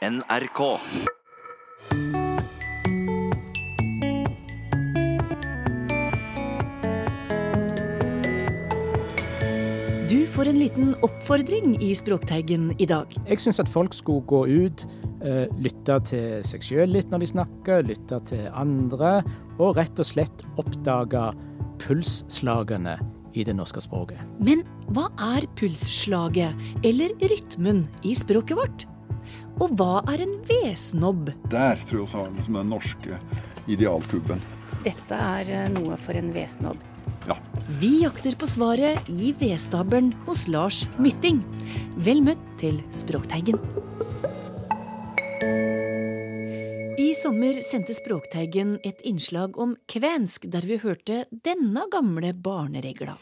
NRK. Du får en liten oppfordring i Språkteigen i dag. Jeg syns at folk skulle gå ut, eh, lytte til seg sjøl litt når de snakker, lytte til andre, og rett og slett oppdage pulsslagene i det norske språket. Men hva er pulsslaget, eller rytmen, i språket vårt? Og hva er en vedsnobb? Der tror jeg vi har liksom den norske idealkubben. Dette er eh, noe for en vedsnobb. Ja. Vi jakter på svaret i vedstabelen hos Lars Mytting. Vel møtt til Språkteigen. Sommer sendte Språkteigen et innslag om kvensk, der vi hørte denne gamle barneregla.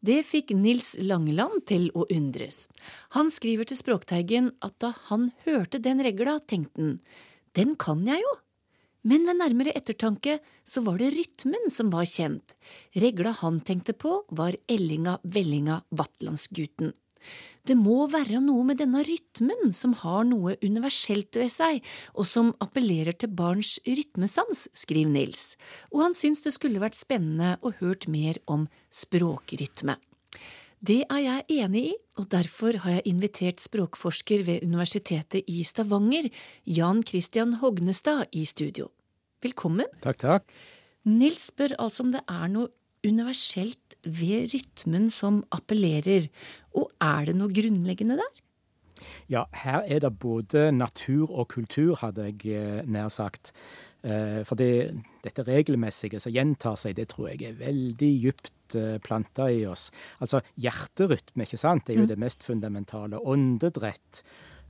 Det fikk Nils Langeland til å undres. Han skriver til Språkteigen at da han hørte den regla, tenkte han den kan jeg jo. Men ved nærmere ettertanke så var det rytmen som var kjent. Regla han tenkte på, var Ellinga Vellinga Vatlandsguten. Det må være noe med denne rytmen som har noe universelt ved seg, og som appellerer til barns rytmesans, skriver Nils, og han syns det skulle vært spennende å hørt mer om språkrytme. Det er jeg enig i, og derfor har jeg invitert språkforsker ved Universitetet i Stavanger, Jan Christian Hognestad, i studio. Velkommen. Takk, takk. Nils spør altså om det er noe universelt ved rytmen som appellerer, og er det noe grunnleggende der? Ja, her er det både natur og kultur, hadde jeg eh, nær sagt. Eh, For det, dette regelmessige som gjentar seg, det tror jeg er veldig djupt eh, planta i oss. Altså hjerterytme, ikke sant, det er jo det mest fundamentale. Åndedrett.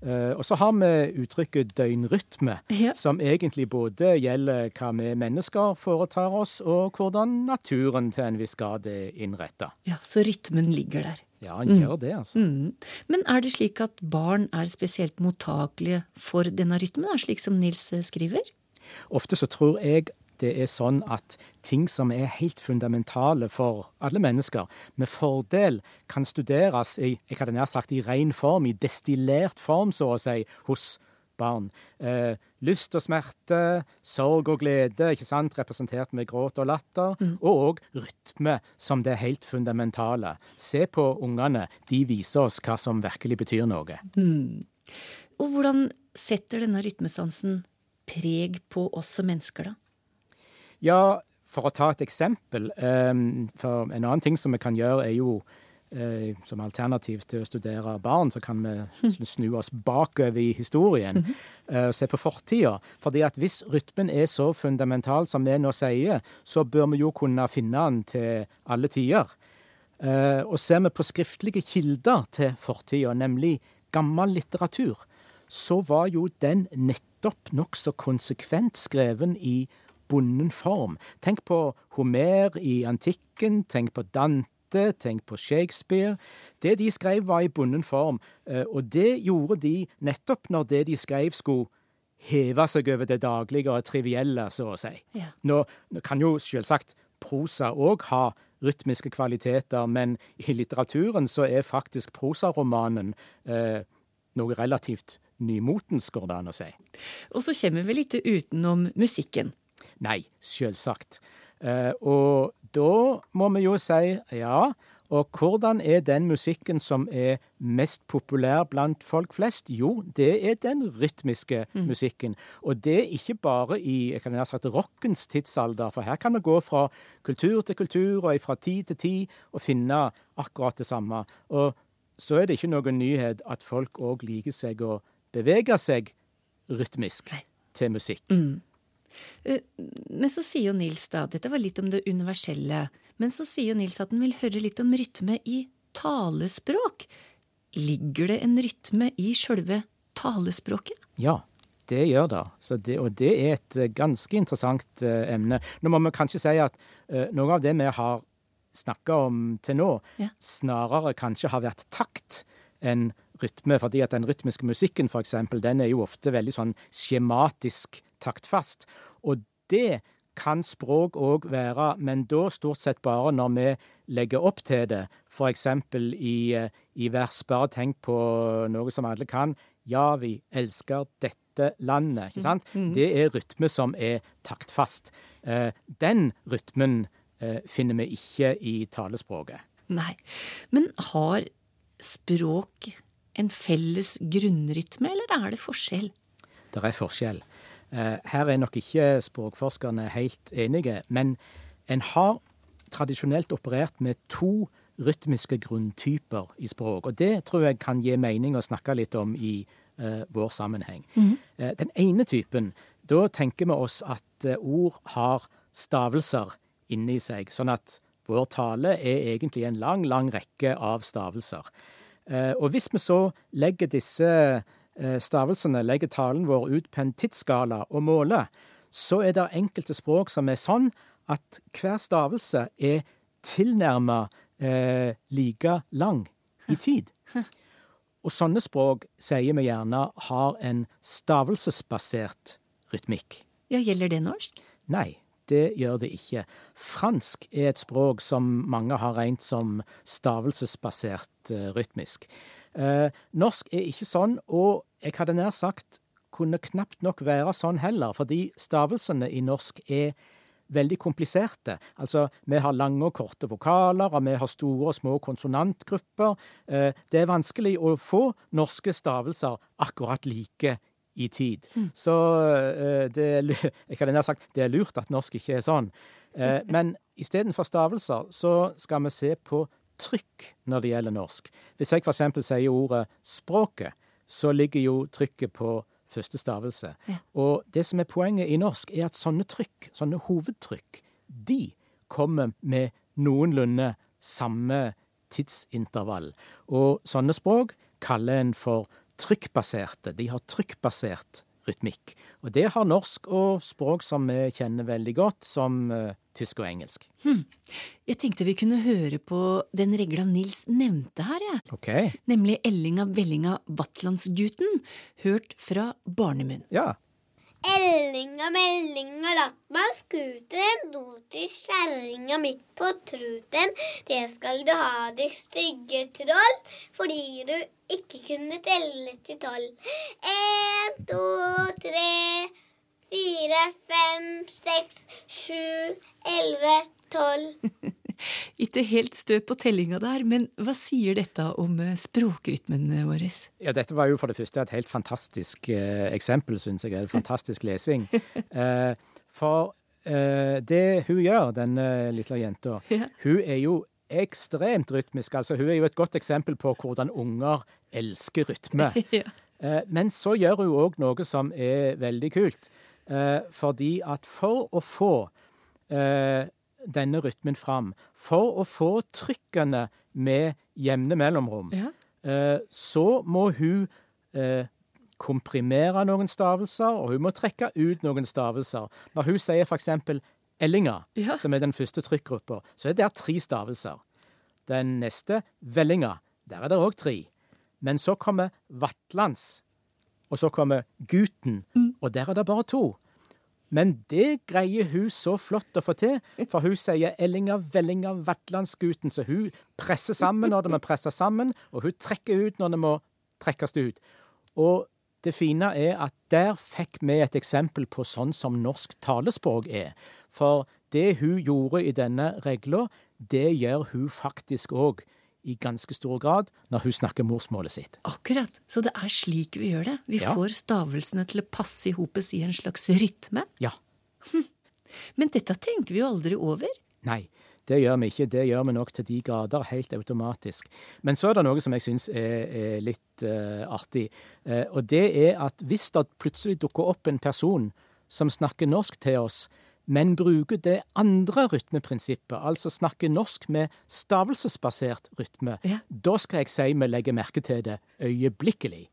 Eh, Og så har vi uttrykket døgnrytme, Ja. som egentlig både gjelder hva vi mennesker foretar oss, og hvordan naturen til en viss grad er innretta. Ja, så rytmen ligger der. Ja, han gjør det, altså. Mm. Men er det slik at barn er spesielt mottakelige for denne rytmen, slik som Nils skriver? Ofte så tror jeg det er sånn at ting som er helt fundamentale for alle mennesker, med fordel kan studeres i jeg hadde nær sagt i ren form, i destillert form, så å si, hos barn. Eh, lyst og smerte, sorg og glede, ikke sant, representert med gråt og latter, og òg rytme som det helt fundamentale. Se på ungene, de viser oss hva som virkelig betyr noe. Og hvordan setter denne rytmesansen preg på oss som mennesker, da? Ja, for å ta et eksempel. eh, For en annen ting som vi kan gjøre, er jo eh, som alternativ til å studere barn, så kan vi snu- oss bakover i historien eh, og se på fortida. Fordi at hvis rytmen er så fundamental som vi nå sier, så bør vi jo kunne finne den til alle tider. Og ser vi på skriftlige kilder til fortida, nemlig gammel litteratur, så var jo den nettopp nokså konsekvent skreven i bonden form. Tenk på Homer i antikken, tenk på Dante, tenk på Shakespeare. Det de skrev var i bonden form, eh, og det gjorde de nettopp når det de skrev skulle heve seg over det daglige og trivielle, så å si. Ja. Nå, nå kan jo selvsagt prosa òg ha rytmiske kvaliteter, men i litteraturen så er faktisk prosaromanen eh, noe relativt nymotens, går det an å si. Og så kommer vi litt utenom musikken. Nei, selvsagt. Eh, og da må vi jo si ja. Og hvordan er den musikken som er mest populær blant folk flest? Jo, det er den rytmiske musikken. Og det er ikke bare i jeg kan ha sagt, rockens tidsalder, for her kan vi gå fra kultur til kultur og fra tid til tid og finne akkurat det samme. Og så er det ikke noen nyhet at folk òg liker seg å bevege seg rytmisk til musikk. Mm. Men så sier jo Nils da, dette var litt om det universelle, men så sier jo Nils at han vil høre litt om rytme i talespråk. Ligger det en rytme i sjølve talespråket? Ja, det gjør det. Så det. Og det er et eh, ganske interessant eh, emne. Nå må vi kanskje si at eh, noe av det vi har snakka om til nå, Ja. snarere kanskje har vært takt enn rytme. Fordi at den rytmiske musikken, for eksempel, den er jo ofte veldig sånn skjematisk taktfast. Og det kan språk òg være, men da stort sett bare når vi legger opp til det. F.eks. I, eh, i vers. Bare tenk på noe som alle kan. Ja, vi elsker dette landet. Ikke sant? Det er rytme som er taktfast. Eh, den rytmen finner vi ikke i talespråket. Nei. Men har språk en felles grunnrytme, eller er det forskjell? Det er forskjell. Eh, Her er nok ikke språkforskerne helt enige, men en har tradisjonelt operert med to rytmiske grunntyper i språk. Og det tror jeg kan gi mening å snakke litt om i uh, vår sammenheng. Eh, den ene typen, da tenker vi oss at eh, ord har stavelser inni seg, sånn at vår tale er egentlig en lang, lang rekke av stavelser. Eh, og hvis vi så legger disse eh, stavelsene, legger talen vår ut på en tidsskala og måler, så er det enkelte språk som er sånn at hver stavelse er tilnærma eh, like lang i tid. Og sånne språk sier vi gjerne har en stavelsesbasert rytmikk. Ja, gjelder det norsk? Nei, det gjør det ikke. Fransk er et språk som mange har regnet som stavelsesbasert eh, rytmisk. Eh, norsk er ikke sånn, og jeg hadde nær sagt kunne knapt nok være sånn heller, fordi stavelsene i norsk er veldig kompliserte. Altså, vi har lange og korte vokaler, og vi har store og små konsonantgrupper. Eh, det er vanskelig å få norske stavelser akkurat like i tid. Så eh, det jeg hadde nær sagt det er lurt at norsk ikke er sånn. Eh, men istedenfor stavelser så skal vi se på trykk når det gjelder norsk. Hvis jeg f.eks. sier ordet språket, så ligger jo trykket på første stavelse. Og det som er poenget i norsk, er at sånne trykk, sånne hovedtrykk, de kommer med noenlunde samme tidsintervall. Og sånne språk kaller en for trykkbaserte. De har trykkbasert rytmikk. Og det har norsk og språk som vi kjenner veldig godt, som uh, tysk og engelsk. Jeg tenkte vi kunne høre på den regla Nils nevnte her, jeg. OK? Nemlig Ellinga Vellinga Vatlandsguten, hørt fra barnemunn. Ja. Ellinga, mellinga, latt meg skuten, do til kjerringa midt på truten. Det skal du ha, ditt stygge troll, fordi du ikke kunne telle til tolv. En, to, tre, fire, fem, seks, sju, elleve, tolv. Ikke helt stø på tellinga der, men hva sier dette om eh, språkrytmen vår? Ja, dette var jo for det første et helt fantastisk eh, eksempel, syns jeg. En fantastisk lesing. Eh, for eh, det hun gjør, denne lille jenta, Ja. hun er jo ekstremt rytmisk. Altså, hun er jo et godt eksempel på hvordan unger elsker rytme. Ja. Eh, men så gjør hun òg noe som er veldig kult. Eh, fordi at for å få eh, denne rytmen fram, for å få trykkene med jevne mellomrom, Ja. eh, så må hun eh, komprimere noen stavelser, og hun må trekke ut noen stavelser. Når hun sier eksempel Ellinga, Ja. som er den første trykkgruppa, så er det tre stavelser. Den neste, Vellinga, der er det òg tre. Men så kommer Vatlands, og så kommer Guten, og der er det bare to. Men det greier hun så flott å få til, for hun sier Ellinga, Vellinga, Vatlandsguten, så hun presser sammen når det må presses sammen, og hun trekker ut når det må trekkes ut. Og det fine er at der fikk vi et eksempel på sånn som norsk talespråk er. For det hun gjorde i denne regla, det gjør hun faktisk òg i ganske stor grad når hun snakker morsmålet sitt. Akkurat. Så det er slik vi gjør det. Vi Ja. får stavelsene til å passe i hopet i en slags rytme. Ja. Men dette tenker vi jo aldri over. Nei, det gjør vi ikke. Det gjør vi nok til de grader, helt automatisk. Men så er det noe som jeg syns er, er litt uh, artig. Uh, og det er at hvis det plutselig dukker opp en person som snakker norsk til oss, men bruker det andre rytmeprinsippet, altså snakker norsk med stavelsesbasert rytme, Ja. da skal jeg si vi legger merke til det øyeblikkelig.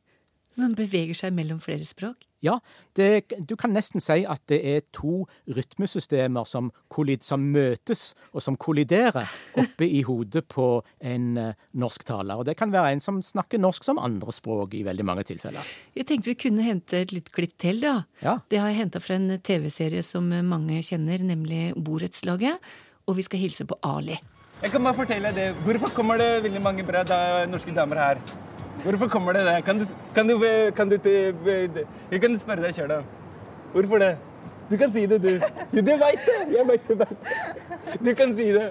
Som beveger seg mellom flere språk? Ja, det, du kan nesten si at det er to rytmesystemer som, kollid, som møtes og som kolliderer oppe i hodet på en uh, norsktaler. Og det kan være en som snakker norsk som andrespråk i veldig mange tilfeller. Jeg tenkte vi kunne hente et lydklipp til, da. Ja. Det har jeg henta fra en TV-serie som mange kjenner, nemlig Borettslaget. Og vi skal hilse på Ali. Jeg kan bare fortelle deg det. Hvorfor kommer det veldig mange bra da, norske damer her? Hvorfor kommer det det? Kan du, kan du, kan du Jeg kan spørre deg sjøl, da. Hvorfor det? Du kan si det, du. Du veit det! Jeg veit det. Du kan si det.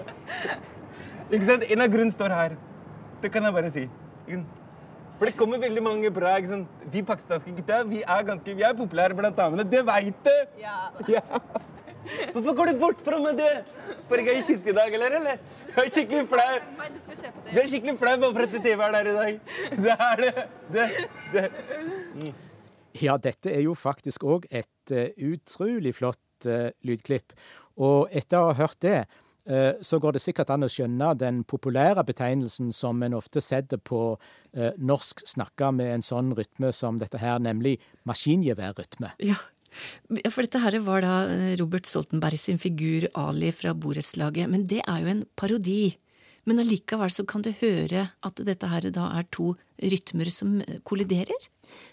Ikke sant? En av grunnene står her. Det kan jeg bare si. For det kommer veldig mange bra. ikke sant? Vi pakistanske gutta vi er ganske, vi er populære blant damene. Det veit du! Ja. ja. Hvorfor går du bort fra meg, du? Får jeg kysse i dag, eller? eller? Du er skikkelig flau. Du er skikkelig flau bare for at TV er der i dag. Det er det. det, det. Mm. Ja, dette er jo faktisk òg et uh, utrolig flott uh, lydklipp. Og etter å ha hørt det, uh, så går det sikkert an å skjønne den populære betegnelsen som en ofte setter på norsk snakka med en sånn rytme som dette her, nemlig maskingeværrytme. Ja, for dette her var da eh, Robert Stoltenberg sin figur Ali fra borettslaget. Men det er jo en parodi. Men allikevel så kan du høre at dette her da er to rytmer som eh, kolliderer?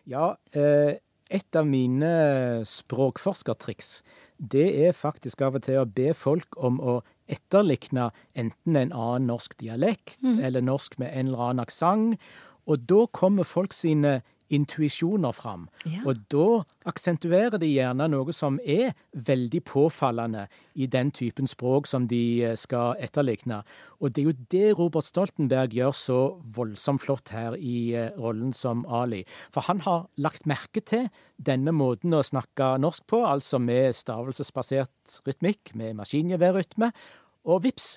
Ja, eh, et av mine språkforskertriks, det er faktisk av og til å be folk om å etterlikne enten en annen norsk dialekt mm. eller norsk med en eller annen aksent. Og da kommer folk sine intuisjoner fram. Ja. Og da aksentuerer de gjerne noe som er veldig påfallende i den typen språk som de eh, skal etterligne. Og det er jo det Robert Stoltenberg gjør så voldsomt flott her i eh, rollen som Ali. For han har lagt merke til denne måten å snakke norsk på, altså med stavelsesbasert rytmikk, med maskingeværrytme. Og vips,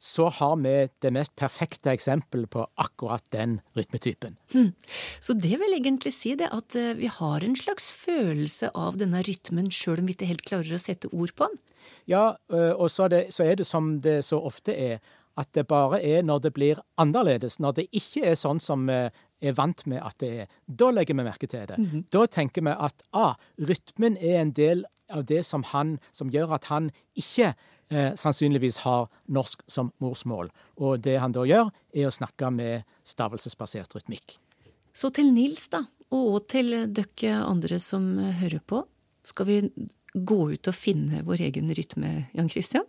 så har vi det mest perfekte eksempelet på akkurat den rytmetypen. Hm. Så det vil egentlig si det at eh, vi har en slags følelse av denne rytmen sjøl om vi ikke helt klarer å sette ord på den? Ja, eh, og så er, det, så er det som det så ofte er, at det bare er når det blir annerledes, når det ikke er sånn som vi er vant med at det er. Da legger vi merke til det. Mm -hmm. Da tenker vi at ah, rytmen er en del av det som, han, som gjør at han ikke eh, sannsynligvis har norsk som morsmål. Og det han da gjør, er å snakke med stavelsesbasert rytmikk. Så til Nils, da, og til dere andre som hører på. Skal vi gå ut og finne vår egen rytme, Jan Christian?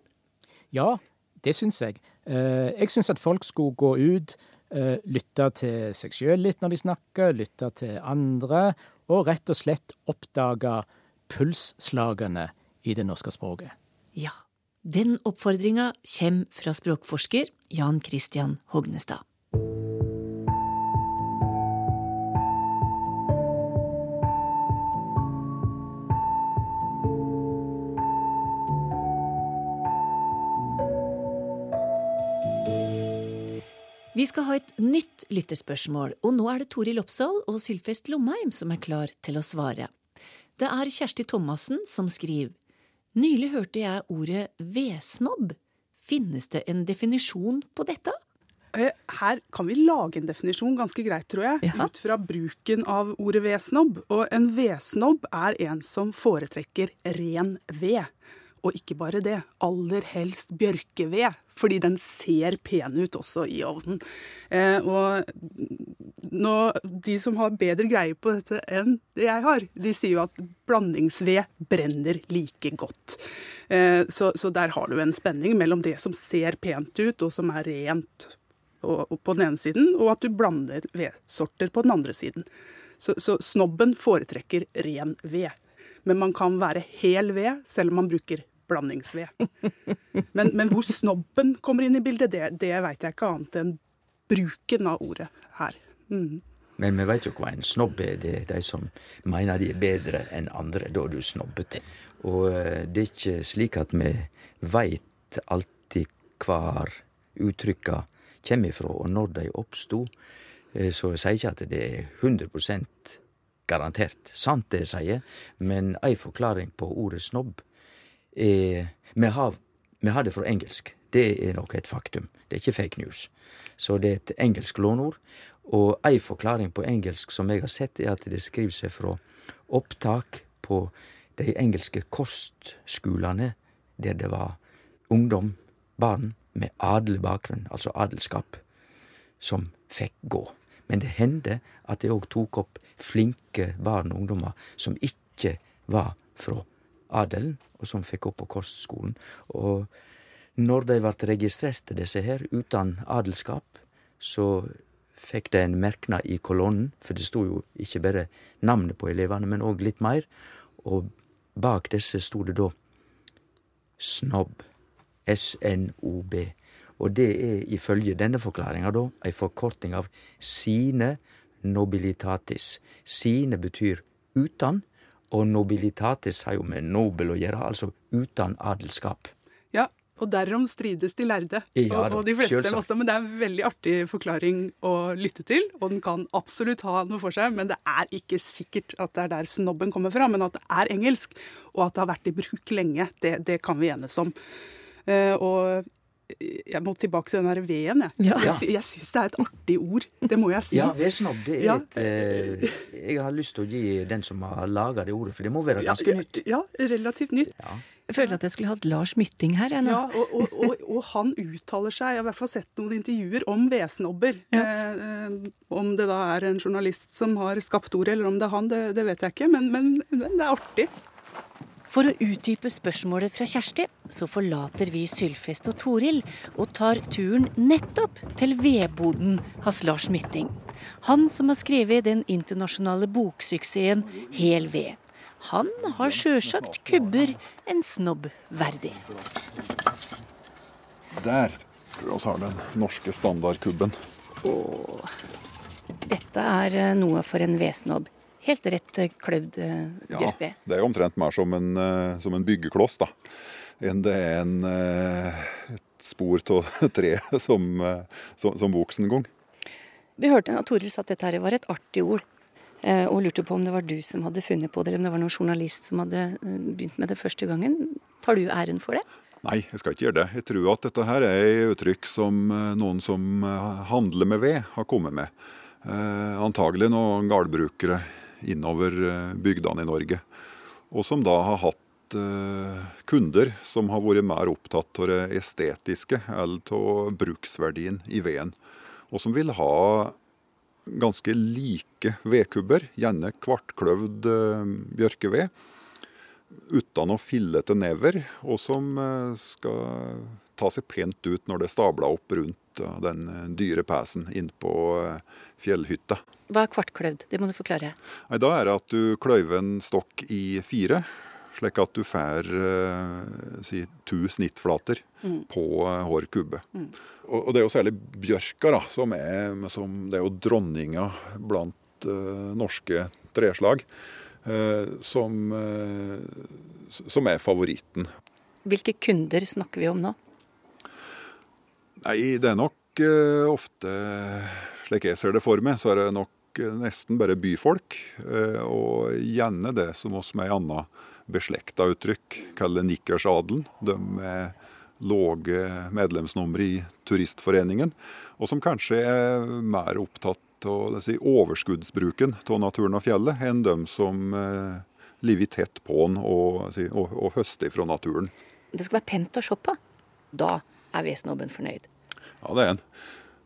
Ja, det syns jeg. Eh, jeg syns at folk skulle gå ut, eh, lytte til seg sjøl litt når de snakker, lytte til andre, og rett og slett oppdage pulsslagene i det norske språket. Ja. Den oppfordringa kommer fra språkforsker Jan Christian Hognestad. Vi skal ha et nytt lyttespørsmål, og nå er det Toril Oppsal og Sylfest Lomheim som er klar til å svare. Det er Kjersti Thomassen som skriver Nylig hørte jeg ordet vedsnobb. Finnes det en definisjon på dette? Eh, her kan vi lage en definisjon ganske greit, tror jeg, ja. ut fra bruken av ordet vedsnobb. Og en vedsnobb er en som foretrekker ren ved. Og ikke bare det, aller helst bjørkeved, fordi den ser pen ut også i ovnen. Eh, og nå, de som har bedre greie på dette enn det jeg har, de sier jo at blandingsved brenner like godt. Eh, så, så, der har du en spenning mellom det som ser pent ut, og som er rent og, og på den ene siden, og at du blander vedsorter på den andre siden. Så, så snobben foretrekker ren ved. Men man kan være hel ved, selv om man bruker blandingsved. Men, men, hvor snobben kommer inn i bildet, det, det veit jeg ikke annet enn bruken av ordet her. Mm. Men vi veit jo hva en snobb er. Det er de som mener de er bedre enn andre. Da er du snobbete. Og eh, det er ikke slik at vi veit alltid hvor uttrykka kommer ifra, og når de oppsto. Eh, så jeg sier ikke at det er 100% garantert sant, det jeg sier, men ei forklaring på ordet snobb er vi har det fra engelsk. Det er nok et faktum. Det er ikke fake news. Så det er et engelsk lånord. Og ei forklaring på engelsk som jeg har sett, er at det skriver seg fra opptak på de engelske kostskolene der det var ungdom, barn, med adelig bakgrunn, altså adelskap, som fikk gå. Men det hendte at de òg tok opp flinke barn og ungdommer som ikke var fra adelen, og som fikk opp på kostskolen. Og når de ble registrerte, disse her, uten adelskap, så fikk de en merknad i kolonnen, for det sto jo ikke bare navnet på elevene, men òg litt mer. Og bak disse sto det da SNOB. S-N-O-B. Og det er ifølge denne forklaringa da ei forkorting av sine nobilitatis. Sine betyr uten, og nobilitatis har jo med nobel å gjøre, altså uten adelskap. Ja, og derom strides de lærde. Ja, og, og de fleste selvsagt. også, Men det er en veldig artig forklaring å lytte til. Og den kan absolutt ha noe for seg, men det er ikke sikkert at det er der snobben kommer fra. Men at det er engelsk, og at det har vært i bruk lenge, det, det kan vi enes om. Uh, og jeg må tilbake til den der V-en. Jeg, Ja. jeg, sy- jeg syns det er et artig ord. Det må jeg si. Ja, vedsnobb, det er Ja. et eh, Jeg har lyst til å gi den som har laga det ordet, for det må være Ja, ganske nytt. Ja, relativt nytt. Jeg føler at jeg skulle hatt Lars Mytting her. Jeg, nå. Ja, og, og, og, og han uttaler seg, jeg har i hvert fall sett noen intervjuer om vedsnobber. Ja. eh, om det da er en journalist som har skapt ordet, eller om det er han, det, det vet jeg ikke. Men, men det er artig. For å utdype spørsmålet fra Kjersti, så forlater vi Sylfest og Toril og tar turen nettopp til vedboden hos Lars Mytting. Han som har skrevet den internasjonale boksuksessen Hel ved. Han har sjølsagt kubber en snobb verdig. Der så har du har den norske standardkubben. Dette er eh, noe for en vedsnobb. Helt rett eh, kløvd gruppe. Ja, det er omtrent mer som en, eh, som en byggekloss, da. Enn det er en, eh, et spor av tre som, eh, som, som voksen en gang. Vi hørte at Toril sa at dette var et artig ord. Eh, Og lurte på om det var du som hadde funnet på det, eller om det var noen journalist som hadde eh, begynt med det første gangen. Tar du æren for det? Nei, jeg skal ikke gjøre det. Jeg tror at dette her er et uttrykk som eh, noen som handler med ved, har kommet med. Eh, antagelig noen gårdbrukere innover bygdene i Norge. Og som da har hatt eh, kunder som har vært mer opptatt av det estetiske eller av bruksverdien i veden. Og som vil ha ganske like vedkubber, gjerne kvartkløvd eh, bjørkeved uten å fillete never, og som eh, skal ta seg pent ut når det er stabla opp rundt eh, den dyre pesen innpå fjellhytta. Hva er kvartkløvd? Det må du forklare. Nei, Da er det at du kløyver en stokk i fire, slik at du får si, to snittflater på eh, hver kubbe. Og, og det er jo særlig bjørka da, som er, som, det er jo dronninga blant uh, norske treslag. uh, som, uh, som er favoritten. Hvilke kunder snakker vi om nå? Nei, det er nok eh, ofte Slik jeg ser det for meg, så er det nok eh, nesten bare byfolk. eh, og gjerne det som oss med ei anna beslekta uttrykk kaller nikkersadelen. De med lave medlemsnumre i Turistforeningen, og som kanskje er mer opptatt av si, overskuddsbruken av naturen og fjellet enn de som eh, lever tett på den og, si, og, og høster fra naturen. Det skal være pent å se på. Da er vedsnobben fornøyd. Ja, det er en.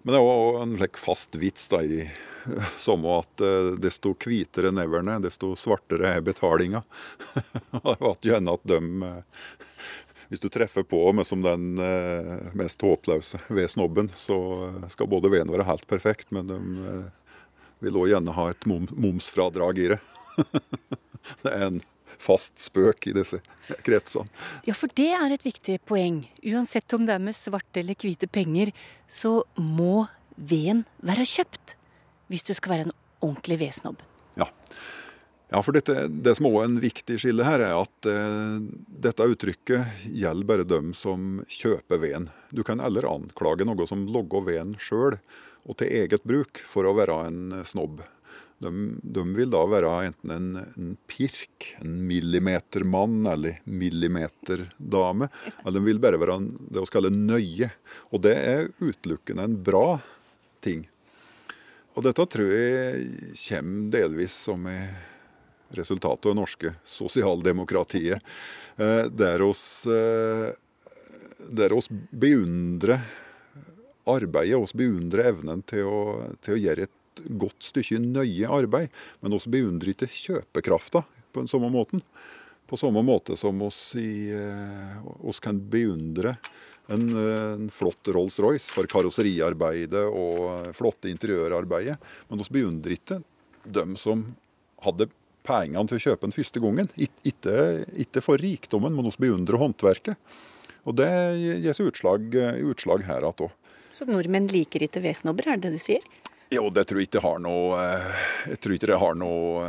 Men det er òg en like, fast vits der i som at eh, desto hvitere neverne, desto svartere er betalinga. Det var gjerne at de eh, Hvis du treffer på med som den eh, mest håpløse ved snobben, så eh, skal både veden være helt perfekt, men de eh, vil òg gjerne ha et mom momsfradrag i det. Det er en fast spøk i disse kretsene. Ja, for det er et viktig poeng. Uansett om det er med svarte eller hvite penger, så må veden være kjøpt. Hvis du skal være en ordentlig vedsnobb. Ja. Ja, for dette, Det som også er en viktig skille her, er at eh, dette uttrykket gjelder bare dem som kjøper veden. Du kan heller anklage noe som logger veden sjøl og til eget bruk for å være en snobb. De, de vil da være enten en, en pirk, en millimetermann eller millimeterdame. Eller de vil bare være en, det vi kaller nøye. Og det er utelukkende en bra ting. Og dette tror jeg kommer delvis som i resultatet av det norske sosialdemokratiet. Eh, der oss, eh, der oss beundrer arbeidet, oss beundrer evnen til å, til å gjøre et godt stykke nøye arbeid. Men oss beundrer ikke kjøpekrafta på den samme måten. På samme måte som oss, i, eh, oss kan beundre en, en flott Rolls-Royce for karosseriarbeidet og flotte interiørarbeidet. Men oss beundrer ikke dem som hadde pengene til å kjøpe den første gangen. Ikke, ikke for rikdommen, men vi beundrer håndverket. Og det gir seg utslag, utslag her igjen òg. Så nordmenn liker ikke vedsnobber, er det det du sier? Jo, det tror jeg ikke har noe Jeg tror ikke det har noe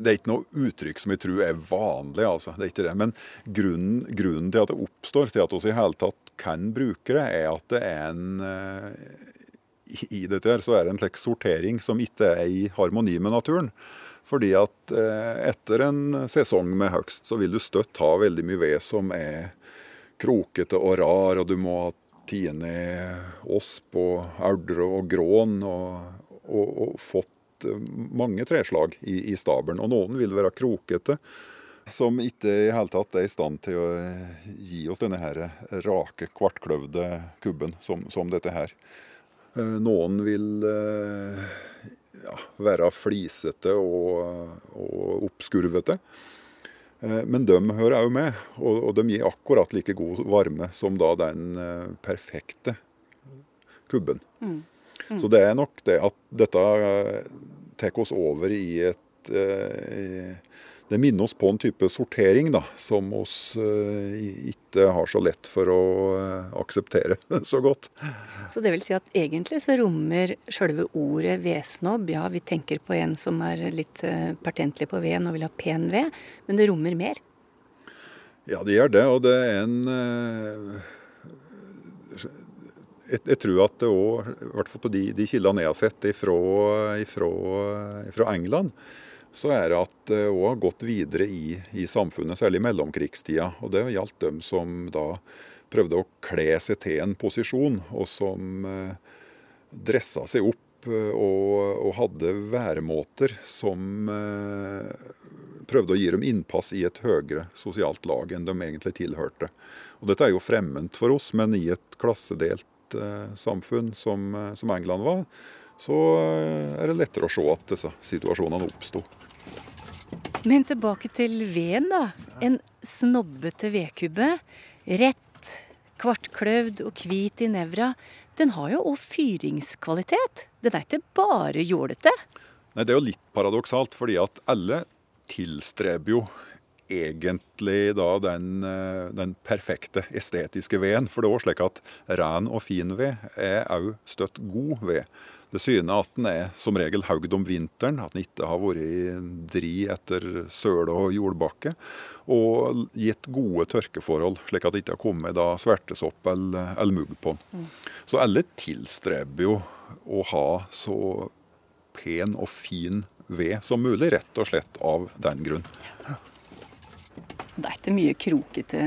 Det er ikke noe uttrykk som jeg tror er vanlig, altså. Det er ikke det. Men grunnen, grunnen til at det oppstår, til at vi i hele tatt kan bruke det, er at det er en I dette her så er det en slags sortering som ikke er i harmoni med naturen. Fordi at etter en sesong med hogst, så vil du støtt ha veldig mye ved som er krokete og rar, og du må ha tine osp og aurdre og grån og, og, og, fått mange treslag i, i stabelen. Og noen vil være krokete, som ikke i hele tatt er i stand til å gi oss denne her rake, kvartkløvde kubben som, som dette her. Noen vil ja, være flisete og, og oppskurvete. Men de hører òg med, og de gir akkurat like god varme som da den perfekte kubben. Mm. Mm. Så det er nok det at dette tar oss over i et Det minner oss på en type sortering da, som oss ikke har så lett for å akseptere så godt. Så det vil si at egentlig så rommer sjølve ordet vedsnobb Ja, vi tenker på en som er litt pertentlig på veden og vil ha pen ved, men det rommer mer? Ja, det gjør det. Og det er en jeg, jeg, tror at det òg, i hvert fall på de, de kildene jeg har sett fra England, så er det at det òg har gått videre i, i, samfunnet, særlig i mellomkrigstida. Og det gjaldt dem som da prøvde å kle seg til en posisjon, og som eh, dressa seg opp og, og hadde væremåter som eh, prøvde å gi dem innpass i et høyere sosialt lag enn de egentlig tilhørte. Og Dette er jo fremmed for oss, men i et klassedelt samfunn som, som, England var, så er det lettere å se at disse situasjonene oppsto. Men tilbake til veden, da. En snobbete vedkubbe. Rett, kvartkløvd og hvit i nevra. Den har jo òg fyringskvalitet. Den er ikke bare jålete. Nei, Det er jo litt paradoksalt, fordi at alle tilstreber jo egentlig da den, den perfekte estetiske veden. For det er òg slik at ren og fin ved er òg støtt god ved. Det syner at den er som regel haugd om vinteren, at den ikke har vært dri etter søle og jordbakke. Og gitt gode tørkeforhold, slik at det ikke har kommet da svertesopp eller, eller mugg på den. Mm. Så alle tilstreber jo å ha så pen og fin ved som mulig, rett og slett av den grunn. Det er ikke mye krokete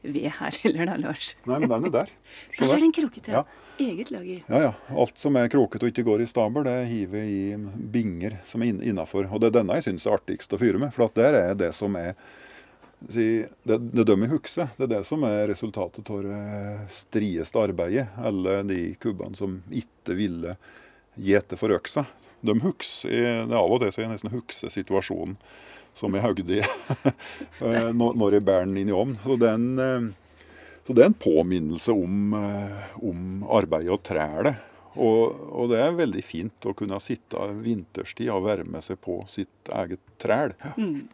ved her heller da, Lars? Nei, men den er der. Så der er den krokete. Ja. Eget lager. Ja, ja. Alt som er krokete og ikke går i stabel, det hiver i binger som er innafor. Og det er denne jeg syns er artigst å fyre med. For at der er det som er det, det dømmer hukse. Det er det som er resultatet av det strieste arbeidet. Alle de kubbene som ikke ville gi etter for øksa. De hukser, det er Av og til så jeg nesten husker situasjonen som jeg hogde i når jeg bærer den inn i ovnen. Så, så, det er en påminnelse om, om arbeidet og trælet. Og, og, det er veldig fint å kunne sitte vinterstid og varme seg på sitt eget træl. Mm.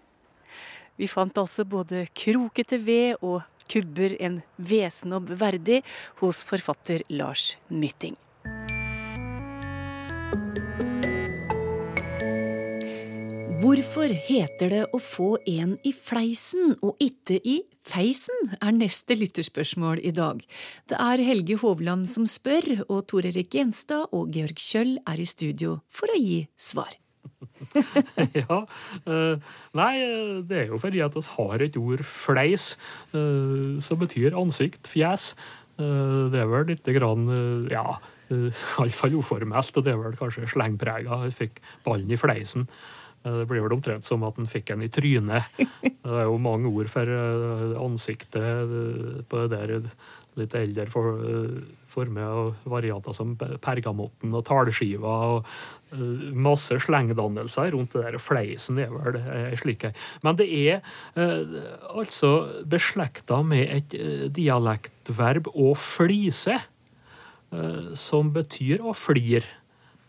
Vi fant altså både krokete ved og kubber en vedsnobb verdig hos forfatter Lars Mytting. Hvorfor heter det å få en i fleisen og ikke i feisen, er neste lytterspørsmål i dag. Det er Helge Hovland som spør, og Tor Erik Gjenstad og Georg Kjøll er i studio for å gi svar. ja. Uh, nei, det er jo fordi at vi har et ord fleis, uh, som betyr ansikt, fjes. Det er vel lite grann Ja, iallfall uformelt, og det er vel kanskje slengprega. Jeg fikk ballen i fleisen. Det blir vel omtrent som at han fikk en i trynet. Det er jo mange ord for ansiktet på det der litt eldre for, former og varianter som pergamotten og tallskiva. og Masse slengdannelser rundt det der. Fleisen er vel slik. Men det er altså beslekta med et dialektverb å flise, som betyr å flire.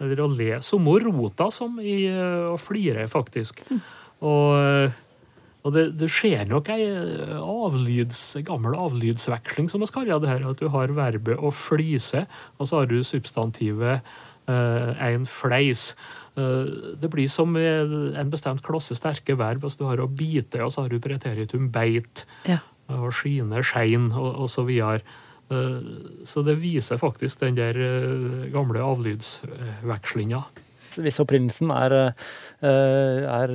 Eller å le. Som rota som i å flire, faktisk. Mm. Og og det, det skjer nok ei eh, avlyds, gammel avlydsveksling, som vi kaller det her. At du har verbet å flise, og så har du substantivet eh, en fleis. Eh, det blir som en bestemt klasse sterke verb. altså Du har å bite, og så har du preteritum beit. Ja. Og skine, skein, og, og så videre. Eh, så det viser faktisk den der eh, gamle avlydsvekslinga hvis opprinnelsen er, eh, er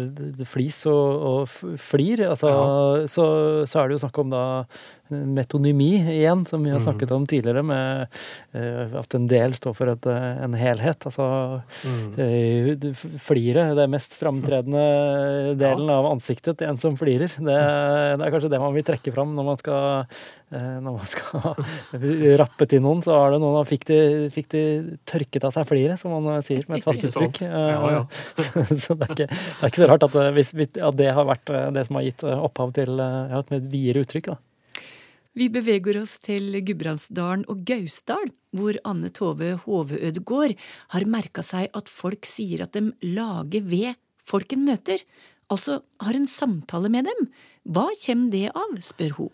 flis og, og flir, altså, ja. så, så, er det jo snakk om da metonymi igjen, som vi har mm. snakket om tidligere, med uh, at en del står for et, eh, en helhet. Altså mm. uh, fliret, det mest framtredende delen ja. av ansiktet til en som flirer. Det, det, er kanskje det man vil trekke fram når man skal, når man skal rappe til noen. Så er det noen som fikk de, fikk de tørket av seg fliret, som man sier med et fast uttrykk. Ja, ja. så det er, ikke, det er, ikke, så rart at, hvis, at, det har vært det som har gitt opphav til ja, et videre uttrykk. da. Vi beveger oss til Gudbrandsdalen og Gausdal, hvor Anne Tove Hoveødegård har merka seg at folk sier at de lager ved folk en møter, altså har en samtale med dem. Hva kommer det av, spør hun.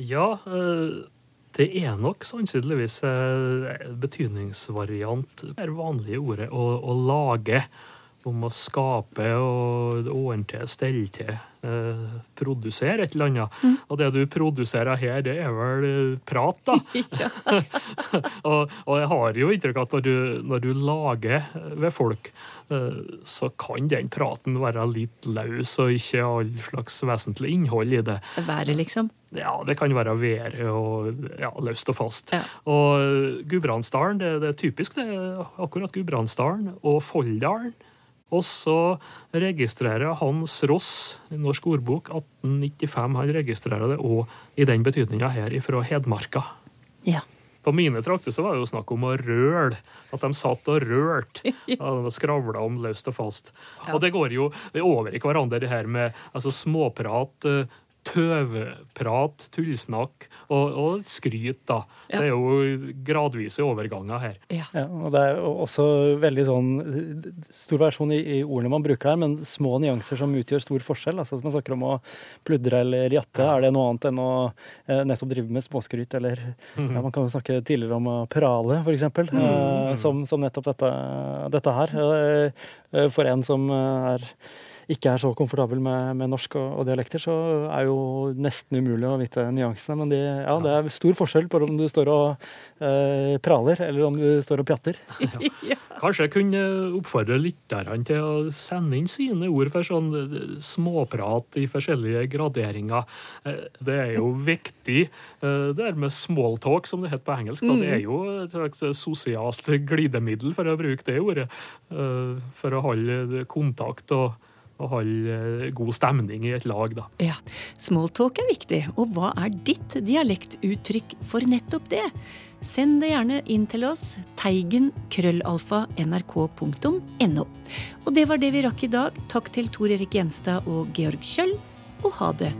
Ja, eh, det er nok sannsynligvis en betydningsvariant. Det er vanlige ordet å, å lage om å skape og ordne til, stelle til, eh, produsere et eller annet. Mm. Og det du produserer her, det er vel eh, prat, da. og, og, jeg har jo inntrykk av at når du, når du, lager ved folk, eh, så kan den praten være litt løs og ikke all slags vesentlig innhold i det. Været, liksom? Ja, det kan være været og ja, løst og fast. Ja. Og Gudbrandsdalen, det, det, er typisk det, akkurat Gudbrandsdalen og Folldalen og så registrerer Hans Ross i Norsk ordbok 1895 han registrerer det òg i den betydninga her ifra Hedmarka. Ja. På mine trakter så var det jo snakk om å røle. At de satt og rørte. Ja, de skravla om løst og fast. Ja. Og det går jo over i hverandre, det her med altså, småprat, tøveprat, tullsnakk og, og skryt, da. Ja. Det er jo gradvise overganger her. Ja. ja. og Det er også veldig sånn stor versjon i, i, ordene man bruker her, men små nyanser som utgjør stor forskjell. Altså Hvis man snakker om å pludre eller jatte, ja. er det noe annet enn å eh, nettopp drive med småskryt? Eller mm. man kan jo snakke tidligere om å prale, f.eks., mm. eh, som, som, nettopp dette, dette her. Eh, for en som er ikke er så komfortabel med, med norsk og, og, dialekter, så er jo nesten umulig å vite nyansene. Men de, ja, det er stor forskjell på om du står og eh, praler, eller om du står og pjatter. Ja. Kanskje jeg kunne oppfordre lytterne til å sende inn sine ord for sånn eh, småprat i forskjellige graderinger. Eh, det er jo viktig, eh, det er med smalltalk, som det heter på engelsk. Mm. Det er jo et slags sosialt glidemiddel, for å bruke det ordet, for å holde kontakt. og å holde eh, god stemning i et lag, da. Ja, Smalltalk er viktig, og hva er ditt dialektuttrykk for nettopp det? Send det gjerne inn til oss, teigen krøllalfa nrk.no. Og det var det vi rakk i dag. Takk til Tor Erik Gjenstad og Georg Kjøll, og ha det